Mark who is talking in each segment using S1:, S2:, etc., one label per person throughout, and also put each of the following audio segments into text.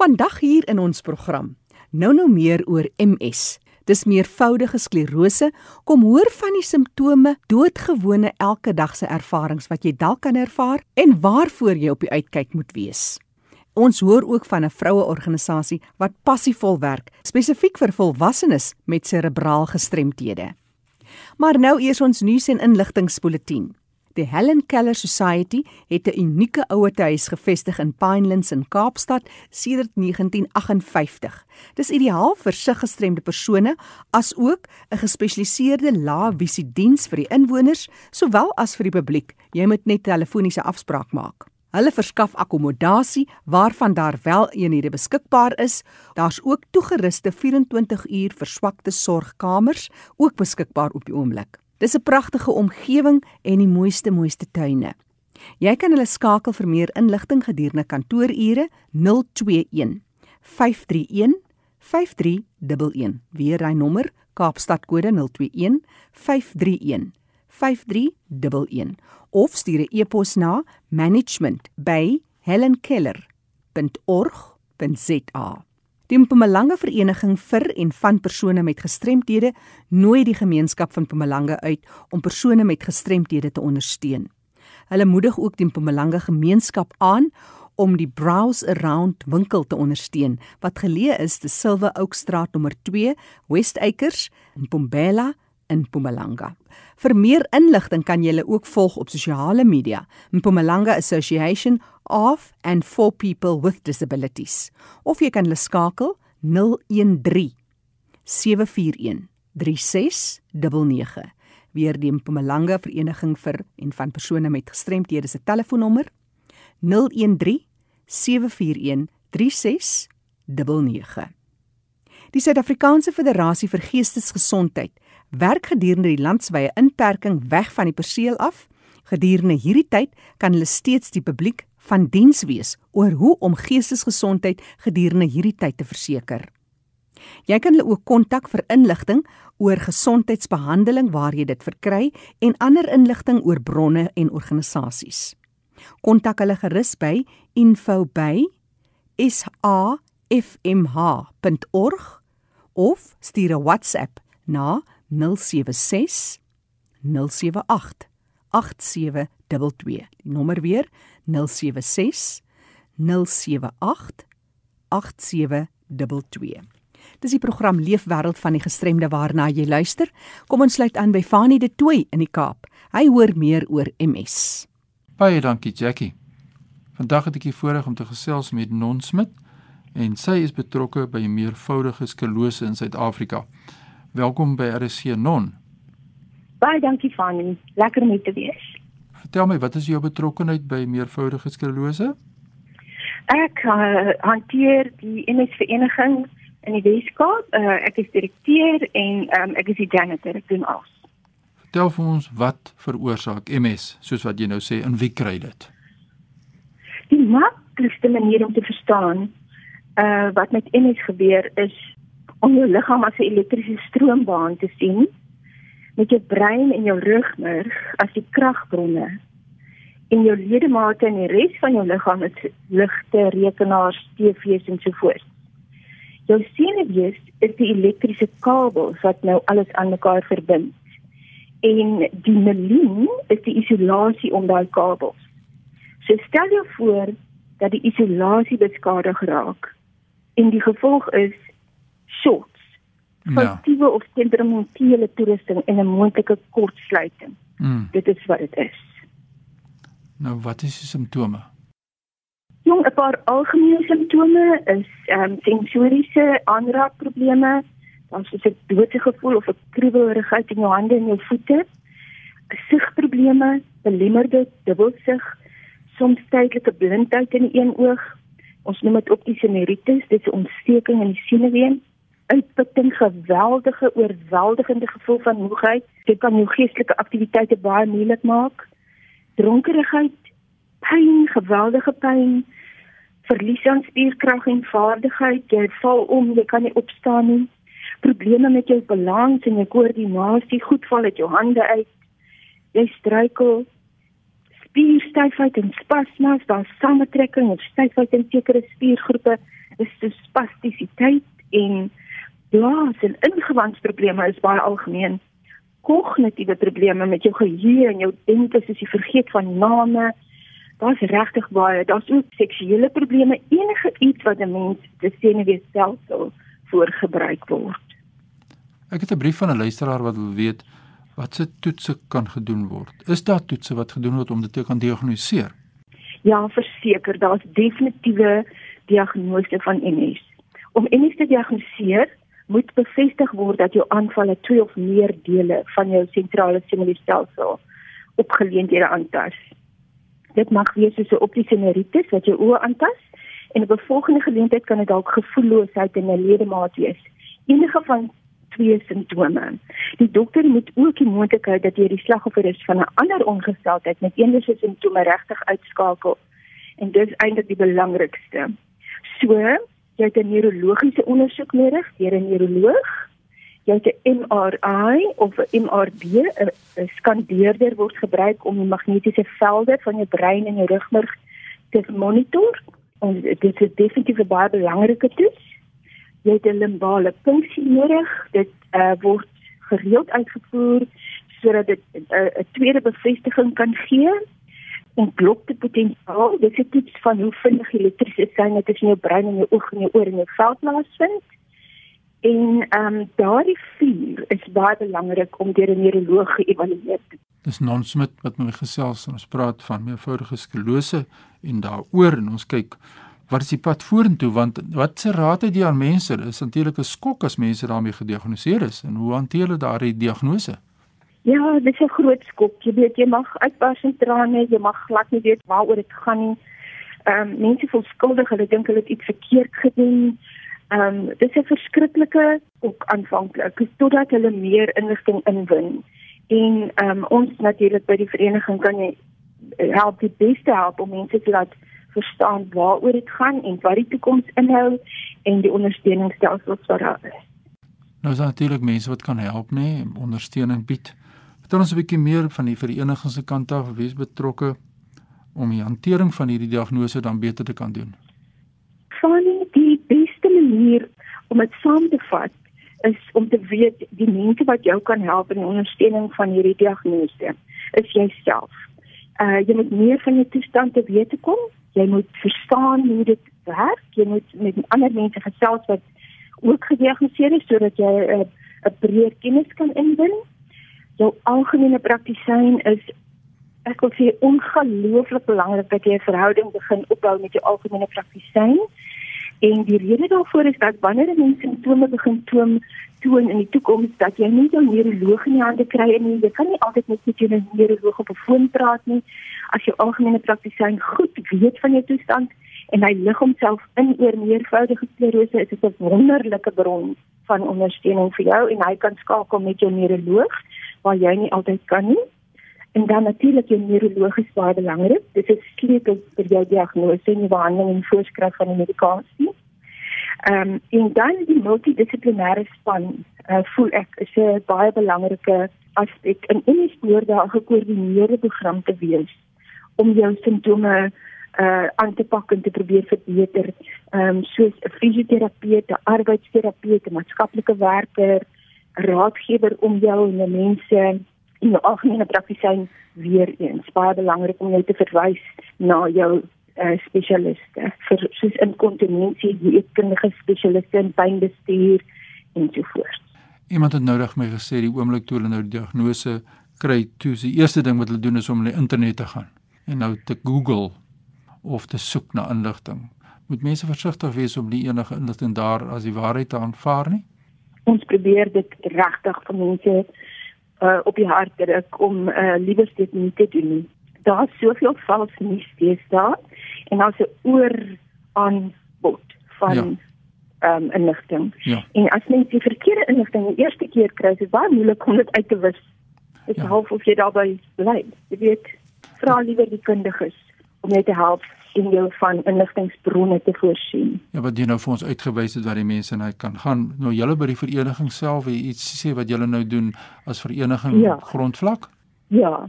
S1: Vandag hier in ons program, nou nou meer oor MS. Dis meervoudige sklerose. Kom hoor van die simptome, doodgewone elke dag se ervarings wat jy dalk kan ervaar en waarvoor jy op die uitkyk moet wees. Ons hoor ook van 'n vroueorganisasie wat passievol werk, spesifiek vir volwassenes met serebraal gestremthede. Maar nou eers ons nuus en inligtingspoletin. Die Helen Keller Society het 'n unieke ouerhuis gevestig in Pinelands in Kaapstad sedert 1958. Dis ideaal vir siggestremde persone as ook 'n gespesialiseerde lae-visie diens vir die inwoners sowel as vir die publiek. Jy moet net telefoniese afspraak maak. Hulle verskaf akkommodasie waarvan daar wel eenhede beskikbaar is. Daar's ook toegeruste 24 uur verswakte sorgkamers ook beskikbaar op die oomblik. Dis 'n pragtige omgewing en die mooiste mooiste tuine. Jy kan hulle skakel vir meer inligting gedurende kantoorure 021 531 5311. Weer daai nommer Kaapstad kode 021 531 5311 of stuur 'n e-pos na management@helenkeller.org.za. Die Mpumalanga Vereniging vir en van persone met gestremthede nooi die gemeenskap van Mpumalanga uit om persone met gestremthede te ondersteun. Hulle moedig ook die Mpumalanga gemeenskap aan om die Browse Around winkel te ondersteun wat geleë is te Silver Oak Straat nommer 2, West Acres in Mpumbela in Mpumalanga. Vir meer inligting kan jy hulle ook volg op sosiale media, Mpumalanga Association of and for people with disabilities. Of jy kan hulle skakel 013 741 3699. Weer die Mpumalanga Vereniging vir en van persone met gestremthede se telefoonnommer 013 741 3699. Die Suid-Afrikaanse Federasie vir Geestesgesondheid werk gedurende die landwyse inperking weg van die perseel af. Gedurende hierdie tyd kan hulle steeds die publiek van diens wees oor hoe om geestesgesondheid gedurende hierdie tyd te verseker. Jy kan hulle ook kontak vir inligting oor gesondheidsbehandeling waar jy dit verkry en ander inligting oor bronne en organisasies. Kontak hulle gerus by info@safmh.org of stuur 'n WhatsApp na 076 078 8722. Die nommer weer 076 078 8722. Dis die program Leefwêreld van die gestremde waarna jy luister. Kom ons sluit aan by Fanie de Tooi in die Kaap. Hy hoor meer oor MS.
S2: Baie dankie Jackie. Vandag het ek die voorreg om te gesels met Non Smit en sy is betrokke by meervoudige sklerose in Suid-Afrika. Welkom by RC Non.
S3: Baie dankie Fanny. Lekker om te wees.
S2: Vertel my, wat is jou betrokkeheid by meervoudige sklerose?
S3: Ek uh, hanteer die MS vereniging in die Weskaap. Uh, ek is direkteur en um, ek is die janitor. Ek doen alles.
S2: Vertel vir ons wat veroorsaak MS, soos wat jy nou sê, en wie kry dit?
S3: Die maklikste manier om te verstaan uh wat met MS gebeur is om jou liggaam as 'n elektriese stroombaan te sien met jou brein en jou rugmerg as die kragbronne en jou ledemate en die res van jou liggaam is ligte, rekenaars, TV's en so voort. Jou senuwees is die elektriese kabels wat nou alles aan mekaar verbind. En die melien is die isolasie om daai kabels. So stel jou voor dat die isolasie beskadig raak en die gevolg is shorts. Foutiewe ja. of temperamentele toerusting en 'n moontlike kortsluiting. Mm. Dit is wat dit is.
S2: Nou wat is die simptome?
S3: Jong, 'n paar algemene simptome is ehm um, sensoriese aanraakprobleme, dan soos 'n doodse gevoel of 'n kriebelrigheid in jou hande en jou voete, sigprobleme, belemmerde dubbelsig, soms tydelike blindheid in een oog, ons noem dit optiese neuritis, dit is 'n ontsteking in die senuwee, uitputting, geweldige oorweldigende gevoel van moegheid, dit kan jou geestelike aktiwiteite baie moeilik maak. Dronkerigheid, pyn, geweldige pyn, verlies aan spierkrag en vaardigheid, jy val om, jy kan nie opstaan nie. Probleme met jou balans en jou koördinasie, goed val uit jou hande uit. Jy struikel spierstyfheid en spasmas, daar's samentrekking of styfheid in sekere spiergroepe, is dit spastisiteit en blaas en ingewandsprobleme is baie algemeen. Kognitiewe probleme met jou geheue en jou denke soos jy vergeet van name. Daar's regtig baie. Daar's ook seksuele probleme, enige iets wat 'n mens te senuweestelsel voorgebruik word.
S2: Ek het 'n brief van 'n luisteraar wat wil weet wat se toetse kan gedoen word. Is daar toetse wat gedoen word om dit te kan diagnoseer?
S3: Ja, verseker, daar's definitiewe diagnose van MS. Om MS te diagnoseer, moet bevestig word dat jou aanvalle twee of meer dele van jou sentrale senuweestelsel opgeleenthede aantas. Dit mag wees soos 'n optiese neuritis wat jou oë aantas en op 'n volgende geleentheid kan dit dalk gevoelloosheid in 'n ledemaat wees. Enige van twee simptome. Die dokter moet ook die moontlikheid dat jy die slagoffer is van 'n ander ongesteldheid met een van simptome regtig uitskakel. En dis eintlik die belangrikste. So, jy het 'n neurologiese ondersoek nodig deur 'n neuroloog. Jy het 'n MRI of 'n MRD, 'n skandeerder word gebruik om die magnetiese velde van jou brein en jou rugmerg te monitor. En dit is definitief 'n baie belangrike toets jy het 'n limbale funksie nodig. Dit uh, word gereeld uitgevoer sodat dit 'n uh, tweede bevestiging kan gee en blokte potensiaal. Dit is 'n toets van hoe vinnig elektriese seine tussen jou brein en jou oog en jou oor en jou vel plaasvind. En ehm um, daardie vier is baie belangrik om deur 'n neuroloog geëvalueer te word.
S2: Dis non-smit wat my gesels en ons praat van meervoudige sklerose en daaroor en ons kyk wat is die pad vorentoe want wat se raad het jy aan mense is natuurlik 'n skok as mense daarmee gediagnoseer is en hoe hanteer hulle daardie diagnose
S3: Ja, dit is 'n groot skok. Jy weet jy mag uitbars in trane, jy mag glad nie weet waaroor dit gaan nie. Ehm um, mense voel skuldig, hulle dink hulle het iets verkeerd gedoen. Ehm um, dit is 'n verskriklike ook aanvanklik totdat hulle meer inligting inwin. En ehm um, ons natuurlik by die vereniging kan jy help die beste help om mense te laat verstaan waaroor dit gaan en wat die toekoms inhou en die ondersteuningsstelsels wat daar is.
S2: Nou is natuurlik mense wat kan help nê, ondersteuning bied. Vertel ons 'n bietjie meer van die vereniging se kant af, wie is betrokke om die hantering van hierdie diagnose dan beter te kan doen?
S3: Van die beste manier om dit saam te vat is om te weet die mense wat jou kan help in die ondersteuning van hierdie diagnose is jouself. Uh jy moet meer van jou toestand te weet kom jy moet verstaan hoe dit werk. Jy moet met ander mense gesels wat ook gediagnoseer is sodat jy 'n uh, 'n breër kennis kan inwin. Jou algemene praktisyn is ek wil sê ongelooflik belangrik dat jy 'n verhouding begin opbou met jou algemene praktisyn. En die rede daarvoor is dat wanneer 'n mens simptome begin toon toon in die toekoms dat jy nie jou neuroloog in die hande kry en jy kan nie altyd net met jou neuroloog op 'n foon praat nie as jou algemene praktisyn goed weet van jou toestand en hy lig homself in oor meervoudige sklerose is dit 'n wonderlike bron van ondersteuning vir jou en hy kan skakel met jou neuroloog waar jy nie altyd kan nie. En dan natuurlik jou neuroloog is baie belangrik. Dit is sleutel vir jou diagnose en behandeling en voorskrif van die medikasie. Ehm um, en dan die multidissiplinêre span uh, voel ek is 'n baie belangrike aspek in enige spoor daar 'n gekoördineerde program te wees om jou simptome uh aan te pak en te probeer verbeter. Ehm um, soos 'n fisioterapeut, 'n arbeidsterapeut, 'n maatskaplike werker, raadgewer om jou en mense in die algemene praktisyn weer eens baie belangrik om jou te verwys na jou uh, spesialiste vir soos inkontinensie, dieetkundige spesialiste in pynbestuur en so voort.
S2: Iemand het noudag my gesê die oomblik toe hulle nou die diagnose kry, toe is die eerste ding wat hulle doen is om die internet te gaan en nou te Google of te soek na inligting. Moet mense versigtig wees om nie enige inligting daar as die waarheid te aanvaar nie.
S3: Ons probeer dit regtig vir mense uh, op die hart druk om uh, liewer dit nie te doen nie. Daar's soveel vals nuus steeds daar en daar's 'n oor aan bot van ja. um, inligting. Ja. En as mens die verkeerde inligting die eerste keer kry, is dit baie moeilik om dit uit te wis. Dit ja. help of jy daarbey bly. Jy weet, vra liewer die kundiges om jou te help en jou van inligtingbronne te voorsien.
S2: Ja, wat jy nou vir ons uitgewys het wat die mense nou kan gaan. Nou julle by die vereniging self iets sê wat julle nou doen as vereniging ja. grondvlak?
S3: Ja.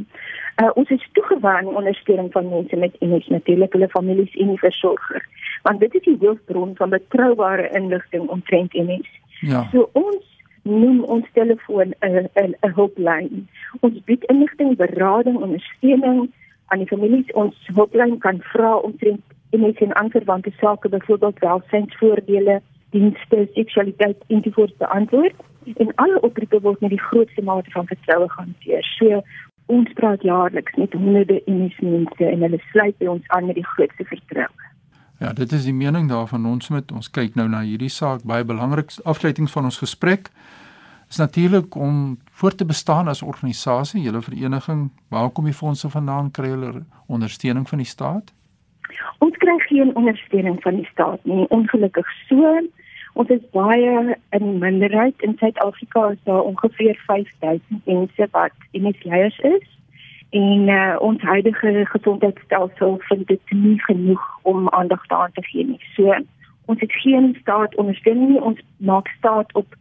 S3: Uh, ons is toegewy aan ondersteuning van mense met MS natuurlik hulle families en die versorger want dit is die hoofbron van betroubare inligting omtrent MS.
S2: Ja.
S3: So ons noem ons telefoon 'n 'n hulplyn. Ons bied inligting, berading, ondersteuning aan die families. Ons hulplyn kan vra omtrent MS en aanverwante sake, byvoorbeeld welsynsvoordele, dienste, seksualiteit ensovoorts beantwoord en alle oproepe word met die grootste mate van vertroue gehanteer. So ons praat jaarliks met honderde MS-mense en hulle sluit by ons aan met die grootste vertroue.
S2: Ja, dit is die mening daarvan ons met ons kyk nou na hierdie saak baie belangrik afsluitings van ons gesprek is natuurlik om voort te bestaan as organisasie, julle vereniging, waar kom die fondse vandaan kry hulle ondersteuning van die staat?
S3: Ons kry geen ondersteuning van die staat nie, ongelukkig so. Ons is baie in minderheid in Suid-Afrika is daar ongeveer 5000 mense wat MS-leiers is. En uh, ons huidige gesondheidstelsel vind dit nie genoeg om aandag daaraan te gee nie. So ons het geen staat ondersteuning nie. Ons maak staat op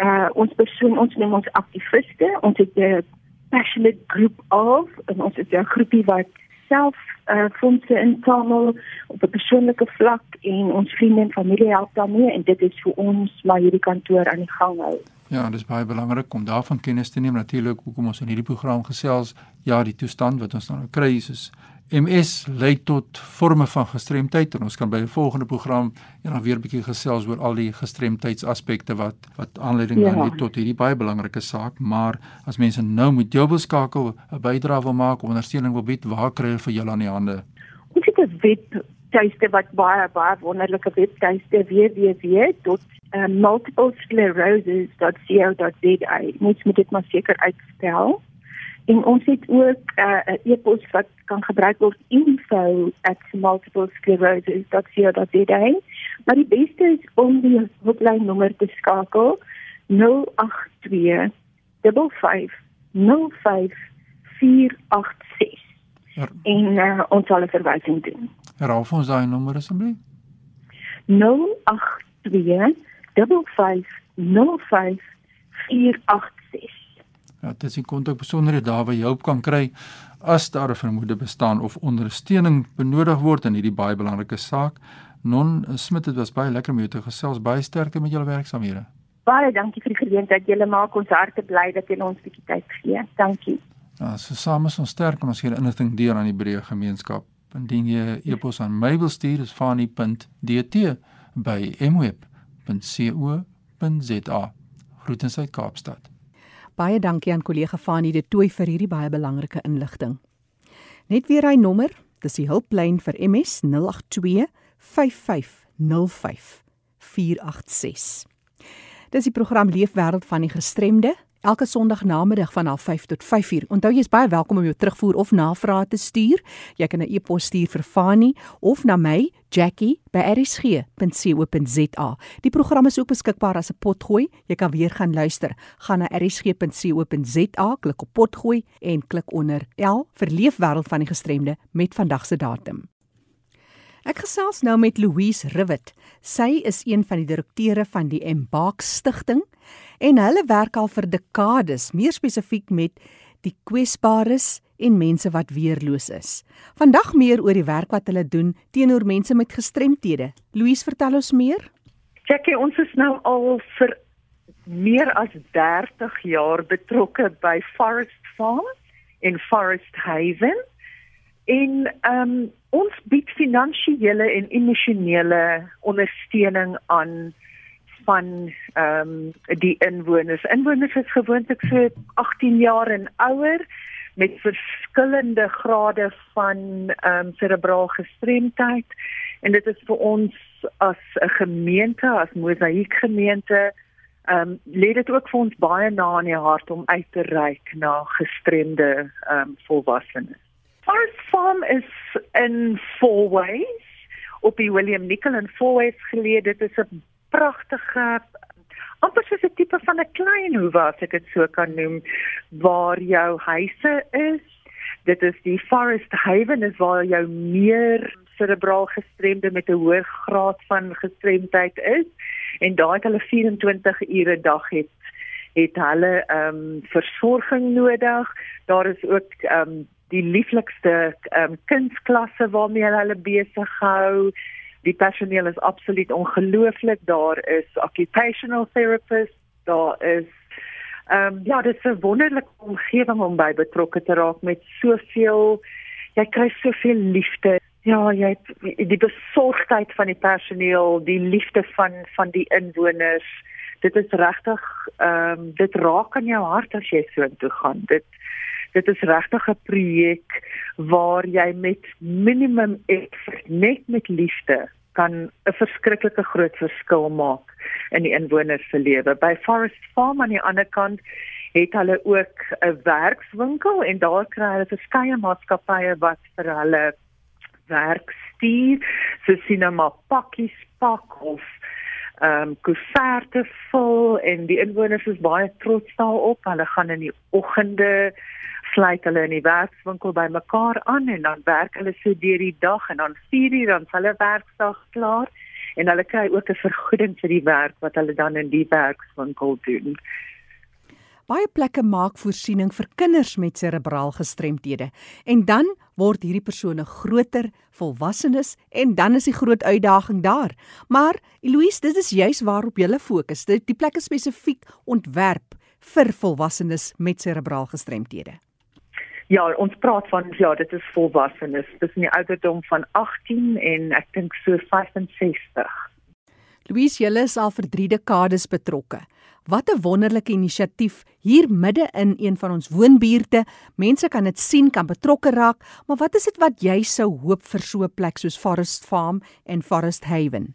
S3: uh ons persoon ons neem ons aktiviste. Ons het 'n passionate group of en ons het 'n groepie wat self uh fondse insamel op 'n persoonlike vlak en ons vriende en familie help daarmee en dit is vir ons maar hierdie kantoor aan die gang hou.
S2: Ja, dit is baie belangrik om daarvan kennis te neem natuurlik hoekom ons in hierdie program gesels. Ja, die toestand wat ons nou kry is MS lei tot forme van gestremdheid en ons kan by 'n volgende program eendag weer 'n bietjie gesels oor al die gestremdheidsaspekte wat wat aanleiding ja. het tot hierdie baie belangrike saak, maar as mense nou met jou beskakel 'n bydrae wil maak ondersteuning wil bied, waar kry hulle vir julle aan die hande?
S3: Ons het 'n webtuiste wat baie baie wonderlike webtuiste www.multiplesclerosis.co.za. Mens moet dit maar seker uitstel. En ons het ook uh, 'n uh, e-pos wat kan gebruik word info@multiplesclerosis.co.za. Maar die beste is om die hotline nommer te skakel 082 55 05 486. Ja. En uh, ons sal 'n verwysing doen.
S2: Herhaal ons daai nommer asseblief.
S3: 082 55 05 486.
S2: Ja, dit is 'n kontak besonderhede daar waar jy hulp kan kry as daar 'n vermoede bestaan of ondersteuning benodig word in hierdie baie belangrike saak. Non Smit, dit was baie lekker om jou te gesels. Baie sterkte met julle werksamehede.
S3: Baie dankie vir die geleentheid. Julle maak ons harte bly dat julle ons bietjie tyd gee. Dankie.
S2: Ja, so saam is ons sterk en ons gee inligting deur aan die breë gemeenskap. Indien jy 'n e-pos aan my wil stuur, is fani.dt by mweb.co.za. Groetens uit Kaapstad.
S1: Baie dankie aan kollega Fanie de Tooi vir hierdie baie belangrike inligting. Net weer hy nommer, dis die hulplyn vir MS 082 5505 486. Dis die program Leefwêreld van die gestremde elke Sondag namiddag van 05:30 tot 5:00. Onthou jy is baie welkom om jou terugvoer of navrae te stuur. Jy kan 'n e-pos stuur vir Fani of na my, Jackie by erisg.co.za. Die program is ook beskikbaar as 'n potgooi. Jy kan weer gaan luister. Gaan na erisg.co.za, klik op potgooi en klik onder L vir Leefwêreld van die gestremde met vandag se datum. Ek gesels nou met Louise Rivet. Sy is een van die direkteure van die Embark Stichting en hulle werk al vir dekades, meer spesifiek met die kwesbares en mense wat weerloos is. Vandag meer oor die werk wat hulle doen teenoor mense met gestremthede. Louise, vertel ons meer.
S4: Jackie, ons is nou al vir meer as 30 jaar betrokke by Forest Farm in Forest Haven. En ehm um, ons bied finansiële en emosionele ondersteuning aan van ehm um, die inwoners. Inwoners is gewoonlik so 18 jaar en ouer met verskillende grade van ehm um, cerebraal gestremdheid en dit is vir ons as 'n gemeente, as Mosaïek gemeente, ehm um, lê dit ook vir ons baie na in die hart om uit te reik na gestremde ehm um, volwassenes. Forest Farm is in four ways op die William Nicol en four ways geleë. Dit is 'n pragtige amper soos 'n tipe van 'n klein hoewe as ek dit so kan noem waar jou huise is. Dit is die Forest Haven is waar jou meer cerebraal gestremde met 'n hoë graad van gestremdheid is en daai het hulle 24 ure dag het het hulle ehm um, versorging nodig. Daar is ook ehm um, die lieflikste ehm um, kunsklasse waarmee hulle besig hou. Die personeel is absoluut ongelooflik. Daar is occupational therapists, daar is ehm um, ja, dit is 'n wonderlike omgewing om by betrokke te raak met soveel jy kry soveel liefde. Ja, jy die besorgdheid van die personeel, die liefde van van die inwoners. Dit is regtig ehm um, dit raak aan jou hart as jy so intoe gaan. Dit dit is regtig 'n projek waar jy met minimum effort net met liefde kan 'n verskriklike groot verskil maak in die inwoners se lewe. By Forest Farm aan die ander kant het hulle ook 'n werkswinkel en daar kry hulle verskeie maatskappye wat vir hulle werk stuur. So sien hulle maar pakkies pak of ehm um, koeverte vol en die inwoners is baie trots daarop. Hulle gaan in die oggende sluit hulle in die werkswinkel by mekaar aan en dan werk hulle so deur die dag en dan 4 uur dan hulle werkdag klaar en hulle kry ook 'n vergoeding vir die werk wat hulle dan in die werkswinkel doen.
S1: Baie plekke maak voorsiening vir kinders met serebraal gestremthede en dan word hierdie persone groter, volwassenes en dan is die groot uitdaging daar. Maar Eloise, dit is juis waarop jy fokus. Dit die plekke spesifiek ontwerp vir volwassenes met serebraal gestremthede.
S4: Ja, ons praat van ja, dit is volwassenes. In die ouderdom van 18 en ek dink so 65.
S1: Louise, julle is al vir 3 dekades betrokke. Wat 'n wonderlike inisiatief hier midde in een van ons woonbuurte. Mense kan dit sien, kan betrokke raak, maar wat is dit wat jy sou hoop vir so 'n plek soos Forest Farm en Forest Haven?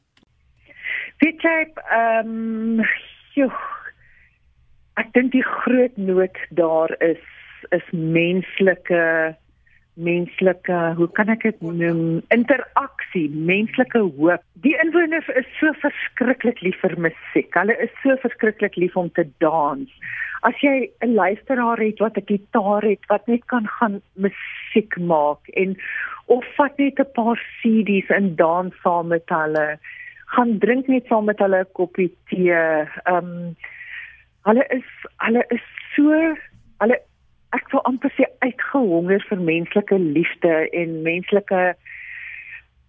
S4: Dit jy ehm um, ek dink die groot nood daar is is menslike menslike hoe kan ek dit noem? Interaksie menslike hoop. Die inwoners is so verskriklik lief vir musiek. Hulle is so verskriklik lief om te dans. As jy 'n luisteraar het wat 'n gitaar het wat net kan gaan musiek maak en of vat net 'n paar CD's en dans saam met hulle gaan drink net saam met hulle 'n koppie tee ehm um, hulle is hulle is so hulle ek sou amper sê uitgehonger vir menslike liefde en menslike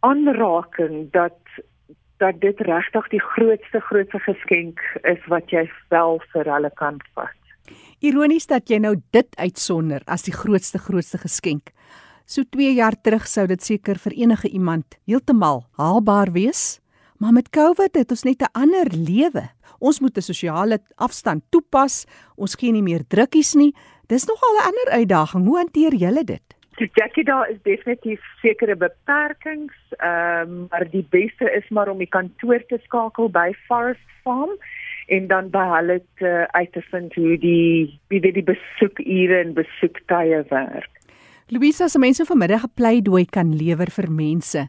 S4: aanraking dat dat dit regtig die grootste grootste geskenk is wat jy wel vir hulle kan vat.
S1: Ironies dat jy nou dit uitsonder as die grootste grootste geskenk. So 2 jaar terug sou dit seker vir enige iemand heeltemal haalbaar wees, maar met COVID het ons net 'n ander lewe. Ons moet 'n sosiale afstand toepas. Ons gee nie meer drukkies nie. Dis nogal 'n ander uitdaging. Hoe hanteer julle dit?
S4: Die Jackie daar is definitief sekere beperkings, ehm um, maar die beste is maar om die kantoor te skakel by Forest Farm en dan by hulle te uit te vind hoe die wie dit die besoekure en besoektye werk.
S1: Louisa se mense vanmiddag 'n pleidooi kan lewer vir mense.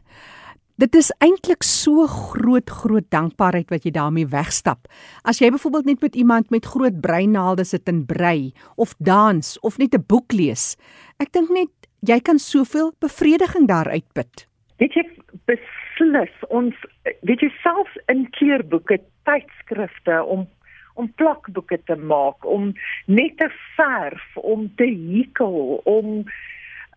S1: Dit is eintlik so groot groot dankbaarheid wat jy daarmee wegstap. As jy byvoorbeeld net met iemand met groot breinaalde sit en brei of dans of net 'n boek lees. Ek dink net jy kan soveel bevrediging daaruit put.
S4: Weet jy beslis ons weet jy selfs in kleurboeke, tydskrifte om om plakboeke te maak, om net te verf, om te hekel, om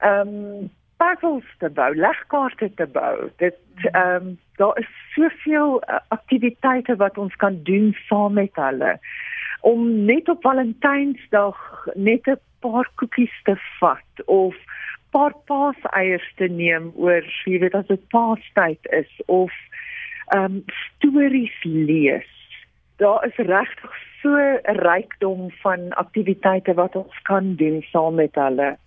S4: ehm um, puzzles te bou, legkaarte te bou. Dit ehm um, daar is soveel uh, aktiwiteite wat ons kan doen saam met hulle om net op Valentynsdag net 'n paar koekies te vat of paar paaseiers te neem oor jy weet as dit paastyd is of ehm um, stories lees. Daar is regtig so 'n rykdom van aktiwiteite wat ons kan doen saam met hulle.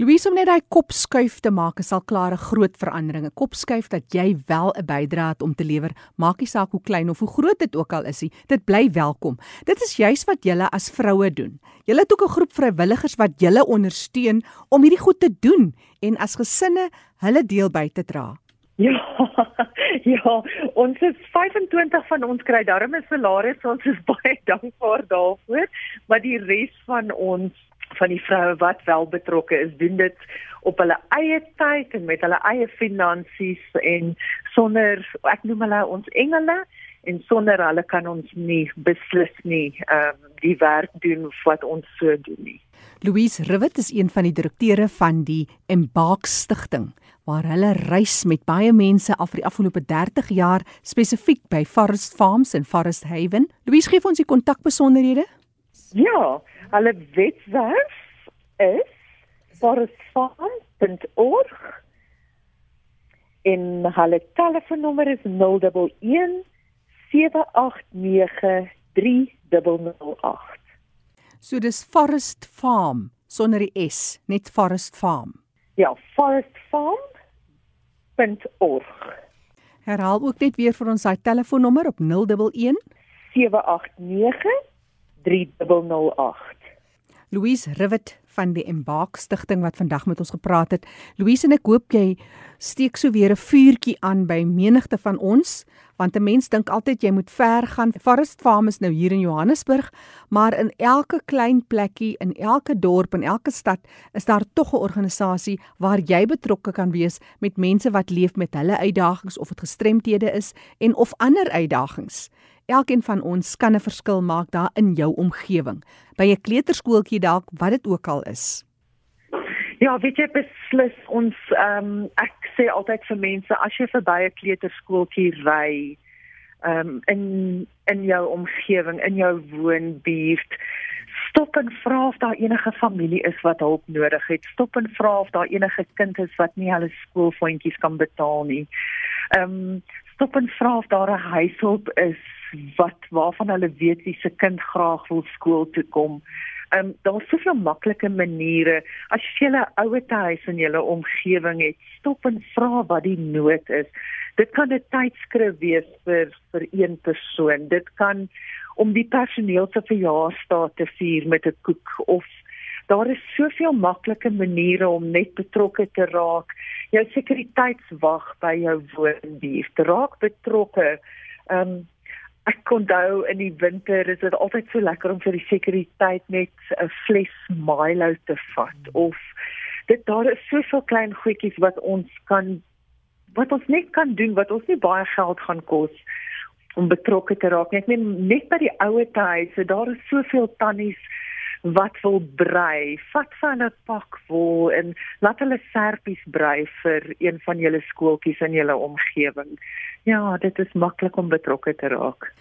S1: Louise om net daai kop skuif te maak is al klare groot veranderinge. Kop skuif dat jy wel 'n bydrae het om te lewer, maak nie saak hoe klein of hoe groot dit ook al is nie. Dit bly welkom. Dit is juis wat julle as vroue doen. Julle het ook 'n groep vrywilligers wat julle ondersteun om hierdie goed te doen en as gesinne hulle deel by te dra.
S4: Ja. Ja, ons is 25 van ons kry darmes salaris, ons is baie dankbaar daarvoor, maar die res van ons van die vroue wat wel betrokke is, doen dit op hulle eie tyd en met hulle eie finansies en sonder ek noem hulle ons engele en sonder hulle kan ons nie beslis nie ehm um, die werk doen wat ons so doen nie.
S1: Louise Rivet is een van die direkteure van die Embark Stichting waar hulle reis met baie mense al vir die afgelope 30 jaar spesifiek by Forest Farms en Forest Haven. Louise gee ons die kontakbesonderhede.
S4: Ja, hulle webwerf is forestfarm.org en hulle telefoonnommer is 011 789 3008.
S1: So dis Forest Farm sonder die S, net Forest Farm.
S4: Ja, forestfarm.org.
S1: Herhaal ook net weer vir ons daai telefoonnommer op 011
S4: 789 3008.
S1: Louise Rivet van die Embark Stichting wat vandag met ons gepraat het. Louise en ek hoop jy steek so weer 'n vuurtjie aan by menigte van ons want 'n mens dink altyd jy moet ver gaan. Forest Farm is nou hier in Johannesburg, maar in elke klein plekkie, in elke dorp en elke stad is daar tog 'n organisasie waar jy betrokke kan wees met mense wat leef met hulle uitdagings of dit gestremthede is en of ander uitdagings. Elkeen van ons kan 'n verskil maak daar in jou omgewing. By 'n kleuterskooltjie dalk, wat dit ook al is.
S4: Ja, weet jy beslis ons ehm um, ek sê altyd vir mense as jy verby 'n kleuterskooltjie ry ehm um, in in jou omgewing, in jou woonbuurt, stop en vra of daar enige familie is wat hulp nodig het. Stop en vra of daar enige kind is wat nie hulle skoolfondjies kan betaal nie. Ehm um, stop en vra of daar 'n huishulp is wat waarvan hulle weet wie se kind graag wil skool toe kom. Ehm um, daar's soveel maklike maniere. As jy 'n ouer huis in jou omgewing het, stop en vra wat die nood is. Dit kan 'n tydskrif wees vir vir een persoon. Dit kan om die personeel se verjaarsdag te vier met 'n koek of daar is soveel maklike maniere om net betrokke te raak. Jou sekuriteitswag by jou woonbuurt, raak betrokke. Ehm um, Ek onthou in die winter is dit altyd so lekker om vir die sekuriteit net 'n fles Milo te vat of dit daar is soveel klein goedjies wat ons kan wat ons net kan doen wat ons nie baie geld gaan kos om betrokke te raak net net by die ouer huise daar is soveel tannies wat wil brei vat van 'n pak wol en laat hulle serpies brei vir een van julle skooltjies in julle omgewing Ja, dit is maklik om betrokke te raak.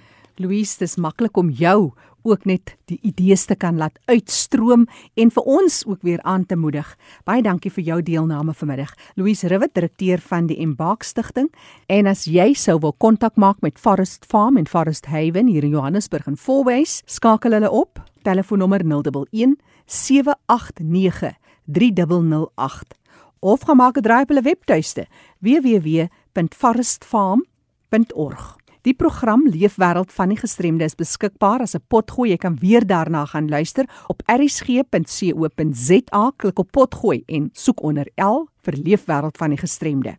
S1: Louise, dis maklik om jou ook net die idees te kan laat uitstroom en vir ons ook weer aan te moedig. Baie dankie vir jou deelname vanmiddag. Louise Rivet, direkteur van die Embark Stichting. En as jy sou wil kontak maak met Forest Farm en Forest Haven hier in Johannesburg en Fourways, skakel hulle op. Telefoonnommer 011 789 3008 of gaan maak 'n draai op hulle webtuiste www.forestfarm.com www.leefwêreld.org. Die program Leefwêreld van die gestremde is beskikbaar as 'n potgooi. Jy kan weer daarna gaan luister op erisg.co.za. Klik op potgooi en soek onder L vir Leefwêreld van die gestremde.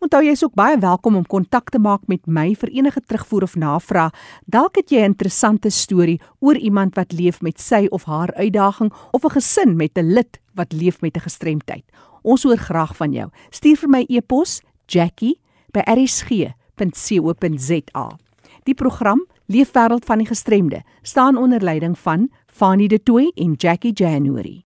S1: Onthou jy is ook baie welkom om kontak te maak met my vir enige terugvoer of navraag. Dalk het jy 'n interessante storie oor iemand wat leef met sy of haar uitdaging of 'n gesin met 'n lid wat leef met 'n gestremdheid. Ons hoor graag van jou. Stuur vir my e-pos jackie@rsg www.rsg.co.za. Die program Leefwêreld van die gestremde staan onder leiding van Fanie De Tooy en Jackie January.